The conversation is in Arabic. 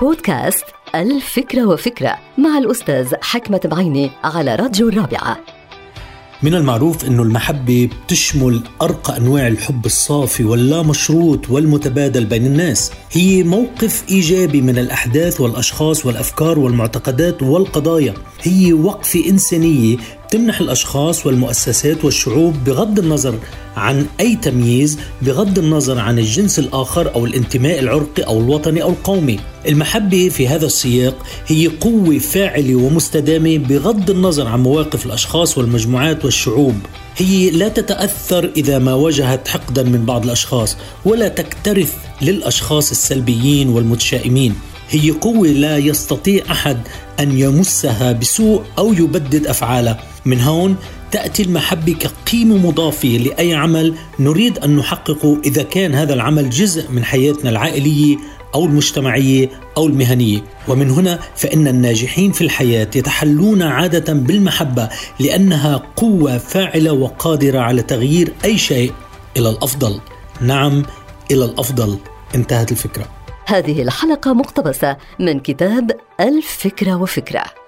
بودكاست الفكرة وفكرة مع الأستاذ حكمة بعيني على راديو الرابعة. من المعروف أن المحبة بتشمل أرقى أنواع الحب الصافي واللا مشروط والمتبادل بين الناس. هي موقف إيجابي من الأحداث والأشخاص والأفكار والمعتقدات والقضايا. هي وقفة إنسانية تمنح الأشخاص والمؤسسات والشعوب بغض النظر عن أي تمييز بغض النظر عن الجنس الآخر أو الانتماء العرقي أو الوطني أو القومي. المحبة في هذا السياق هي قوة فاعلة ومستدامة بغض النظر عن مواقف الأشخاص والمجموعات والشعوب. هي لا تتأثر إذا ما واجهت حقدا من بعض الأشخاص ولا تكترث للأشخاص السلبيين والمتشائمين. هي قوة لا يستطيع أحد أن يمسها بسوء أو يبدد أفعاله. من هون تأتي المحبة كقيمة مضافة لأي عمل نريد أن نحققه إذا كان هذا العمل جزء من حياتنا العائلية أو المجتمعية أو المهنية. ومن هنا فإن الناجحين في الحياة يتحلون عادة بالمحبة لأنها قوة فاعلة وقادرة على تغيير أي شيء إلى الأفضل. نعم إلى الأفضل. انتهت الفكرة. هذه الحلقة مقتبسة من كتاب الفكرة وفكرة.